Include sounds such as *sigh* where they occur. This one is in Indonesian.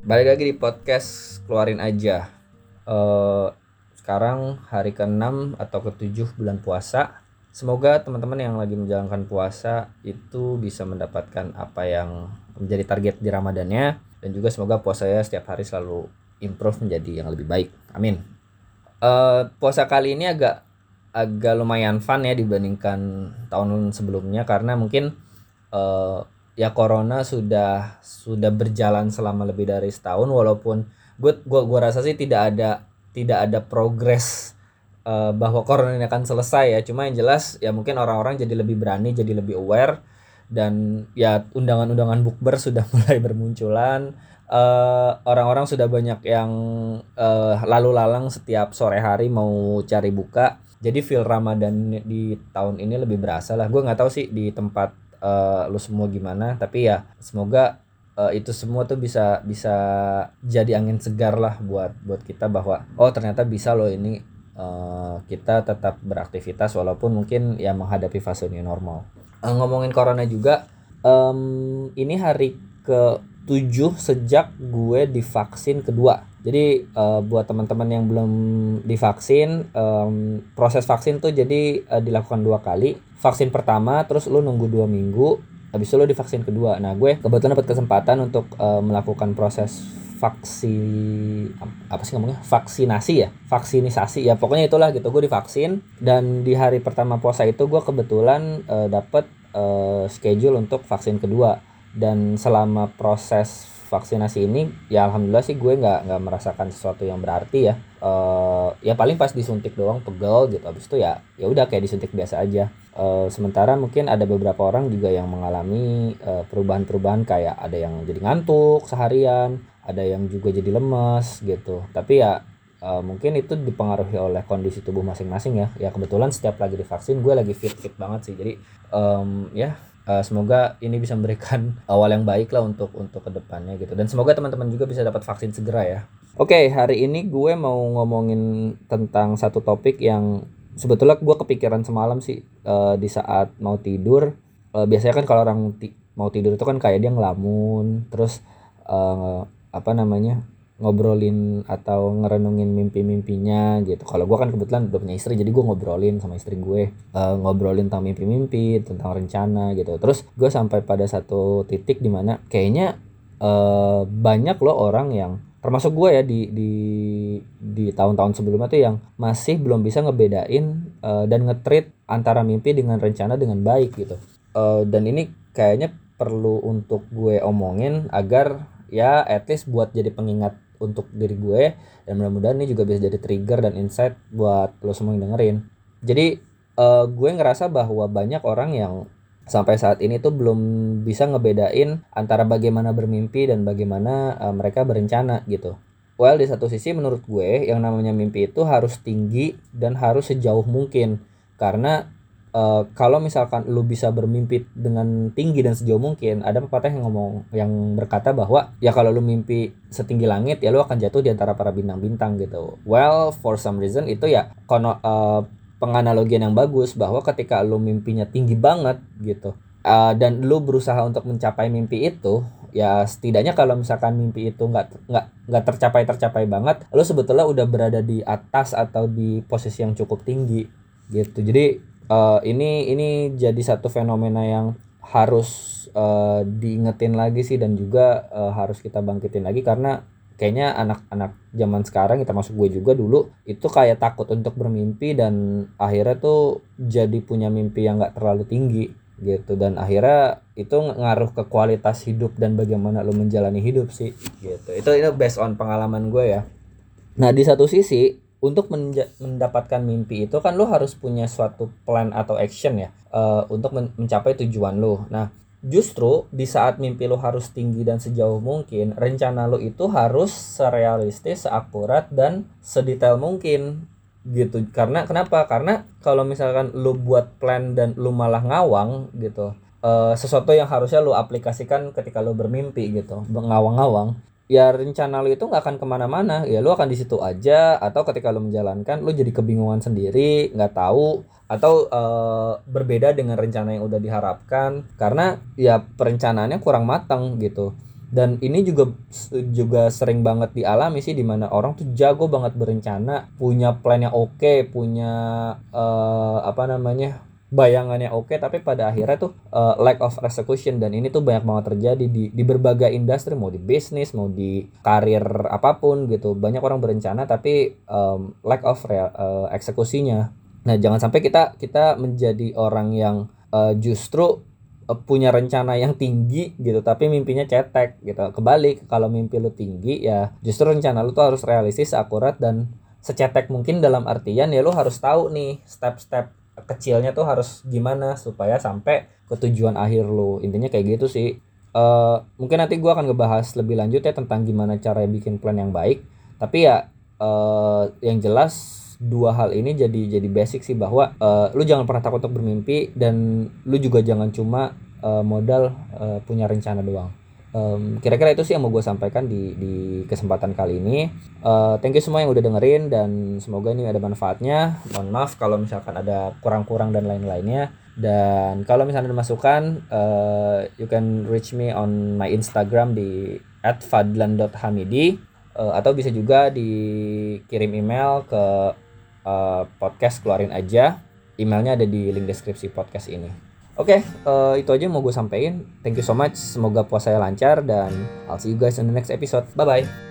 Balik lagi di podcast keluarin aja. Eh sekarang hari ke-6 atau ke-7 bulan puasa. Semoga teman-teman yang lagi menjalankan puasa itu bisa mendapatkan apa yang menjadi target di Ramadannya dan juga semoga puasanya setiap hari selalu improve menjadi yang lebih baik. Amin. Eh puasa kali ini agak agak lumayan fun ya dibandingkan tahun sebelumnya karena mungkin eh ya corona sudah sudah berjalan selama lebih dari setahun walaupun gue gua gua rasa sih tidak ada tidak ada progres uh, bahwa corona ini akan selesai ya. Cuma yang jelas ya mungkin orang-orang jadi lebih berani jadi lebih aware dan ya undangan-undangan bukber sudah *laughs* mulai bermunculan. Uh, orang-orang sudah banyak yang uh, lalu lalang setiap sore hari mau cari buka. Jadi feel Ramadan di tahun ini lebih berasa lah. Gue nggak tahu sih di tempat uh, lu semua gimana tapi ya semoga uh, itu semua tuh bisa bisa jadi angin segar lah buat buat kita bahwa oh ternyata bisa loh ini uh, kita tetap beraktivitas walaupun mungkin ya menghadapi fase new normal. Uh, ngomongin corona juga um, ini hari ke 7 sejak gue divaksin kedua jadi uh, buat teman-teman yang belum divaksin um, proses vaksin tuh jadi uh, dilakukan dua kali. Vaksin pertama terus lu nunggu dua minggu habis itu lu divaksin kedua. Nah gue kebetulan dapat kesempatan untuk uh, melakukan proses vaksin apa sih ngomongnya? Vaksinasi ya? Vaksinisasi ya pokoknya itulah gitu. Gue divaksin dan di hari pertama puasa itu gue kebetulan uh, dapat uh, schedule untuk vaksin kedua. Dan selama proses vaksinasi ini ya alhamdulillah sih gue nggak nggak merasakan sesuatu yang berarti ya. Uh, ya paling pas disuntik doang pegel gitu. Habis itu ya ya udah kayak disuntik biasa aja. Uh, sementara mungkin ada beberapa orang juga yang mengalami perubahan perubahan-perubahan kayak ada yang jadi ngantuk seharian ada yang juga jadi lemes gitu. Tapi ya uh, mungkin itu dipengaruhi oleh kondisi tubuh masing-masing ya. Ya kebetulan setiap lagi divaksin gue lagi fit fit banget sih. Jadi um, ya uh, semoga ini bisa memberikan *laughs* awal yang baik lah untuk untuk ke depannya gitu. Dan semoga teman-teman juga bisa dapat vaksin segera ya. Oke okay, hari ini gue mau ngomongin tentang satu topik yang sebetulnya gue kepikiran semalam sih uh, di saat mau tidur. Uh, biasanya kan kalau orang ti mau tidur itu kan kayak dia ngelamun terus uh, apa namanya ngobrolin atau ngerenungin mimpi-mimpinya gitu. Kalau gue kan kebetulan udah punya istri, jadi gue ngobrolin sama istri gue, uh, ngobrolin tentang mimpi-mimpi, tentang rencana gitu. Terus gue sampai pada satu titik di mana kayaknya uh, banyak loh orang yang termasuk gue ya di di di tahun-tahun sebelumnya tuh yang masih belum bisa ngebedain uh, dan ngetrit antara mimpi dengan rencana dengan baik gitu. Uh, dan ini kayaknya perlu untuk gue omongin agar ya at least buat jadi pengingat untuk diri gue dan mudah-mudahan ini juga bisa jadi trigger dan insight buat lo semua yang dengerin. Jadi uh, gue ngerasa bahwa banyak orang yang sampai saat ini tuh belum bisa ngebedain antara bagaimana bermimpi dan bagaimana uh, mereka berencana gitu. Well di satu sisi menurut gue yang namanya mimpi itu harus tinggi dan harus sejauh mungkin. Karena uh, kalau misalkan lu bisa bermimpi dengan tinggi dan sejauh mungkin ada pepatah yang ngomong yang berkata bahwa ya kalau lu mimpi setinggi langit ya lu akan jatuh di antara para bintang-bintang gitu. Well for some reason itu ya kono uh, penganalogian yang bagus bahwa ketika lu mimpinya tinggi banget gitu uh, dan lu berusaha untuk mencapai mimpi itu ya setidaknya kalau misalkan mimpi itu nggak nggak nggak tercapai tercapai banget lu sebetulnya udah berada di atas atau di posisi yang cukup tinggi gitu. Jadi uh, ini ini jadi satu fenomena yang harus uh, diingetin lagi sih dan juga uh, harus kita bangkitin lagi karena kayaknya anak-anak zaman sekarang kita masuk gue juga dulu itu kayak takut untuk bermimpi dan akhirnya tuh jadi punya mimpi yang nggak terlalu tinggi gitu. Dan akhirnya itu ngaruh ke kualitas hidup dan bagaimana lo menjalani hidup sih gitu. Itu itu based on pengalaman gue ya. Nah di satu sisi untuk mendapatkan mimpi itu kan lo harus punya suatu plan atau action ya uh, untuk men mencapai tujuan lo. Nah, justru di saat mimpi lo harus tinggi dan sejauh mungkin, rencana lo itu harus serealistis, seakurat dan sedetail mungkin gitu. Karena kenapa? Karena kalau misalkan lo buat plan dan lo malah ngawang gitu, uh, sesuatu yang harusnya lo aplikasikan ketika lo bermimpi gitu, ngawang-ngawang ya rencana lu itu nggak akan ke mana-mana. Ya lu akan di situ aja. Atau ketika lu menjalankan lu jadi kebingungan sendiri nggak tahu. Atau uh, berbeda dengan rencana yang udah diharapkan. Karena ya perencanaannya kurang matang gitu. Dan ini juga juga sering banget dialami sih di mana orang tuh jago banget berencana punya plan yang oke okay, punya uh, apa namanya bayangannya oke okay, tapi pada akhirnya tuh uh, lack of execution. Dan ini tuh banyak banget terjadi di di berbagai industri mau di bisnis mau di karir apa pun gitu. Banyak orang berencana tapi um, lack of real, uh, eksekusinya. Nah jangan sampai kita kita menjadi orang yang uh, justru uh, punya rencana yang tinggi gitu tapi mimpinya cetek gitu. Kebalik kalau mimpi lu tinggi ya justru rencana lu tuh harus realistis akurat dan secetek mungkin dalam artian ya lu harus tahu nih step-step kecilnya tuh harus gimana supaya sampai ke tujuan akhir lo intinya kayak gitu sih. Uh, mungkin nanti gue akan ngebahas lebih lanjut ya tentang gimana cara bikin plan yang baik. Tapi ya uh, yang jelas dua hal ini jadi jadi basic sih bahwa uh, lu jangan pernah takut untuk bermimpi dan lu juga jangan cuma uh, modal uh, punya rencana doang um, kira-kira itu sih yang mau gue sampaikan di di kesempatan kali ini. Uh, thank you semua yang udah dengerin dan semoga ini ada manfaatnya. Mohon maaf kalau misalkan ada kurang-kurang dan lain-lainnya. Dan kalau misalnya ada masukan uh, you can reach me on my Instagram di @fadlan.hamidi uh, atau bisa juga dikirim email ke uh, podcast keluarin aja. Emailnya ada di link deskripsi podcast ini Oke, okay, uh, eh, itu aja mau gue sampaikan. Thank you so much. Semoga puasanya lancar dan I'll see you guys in the next episode. Bye bye.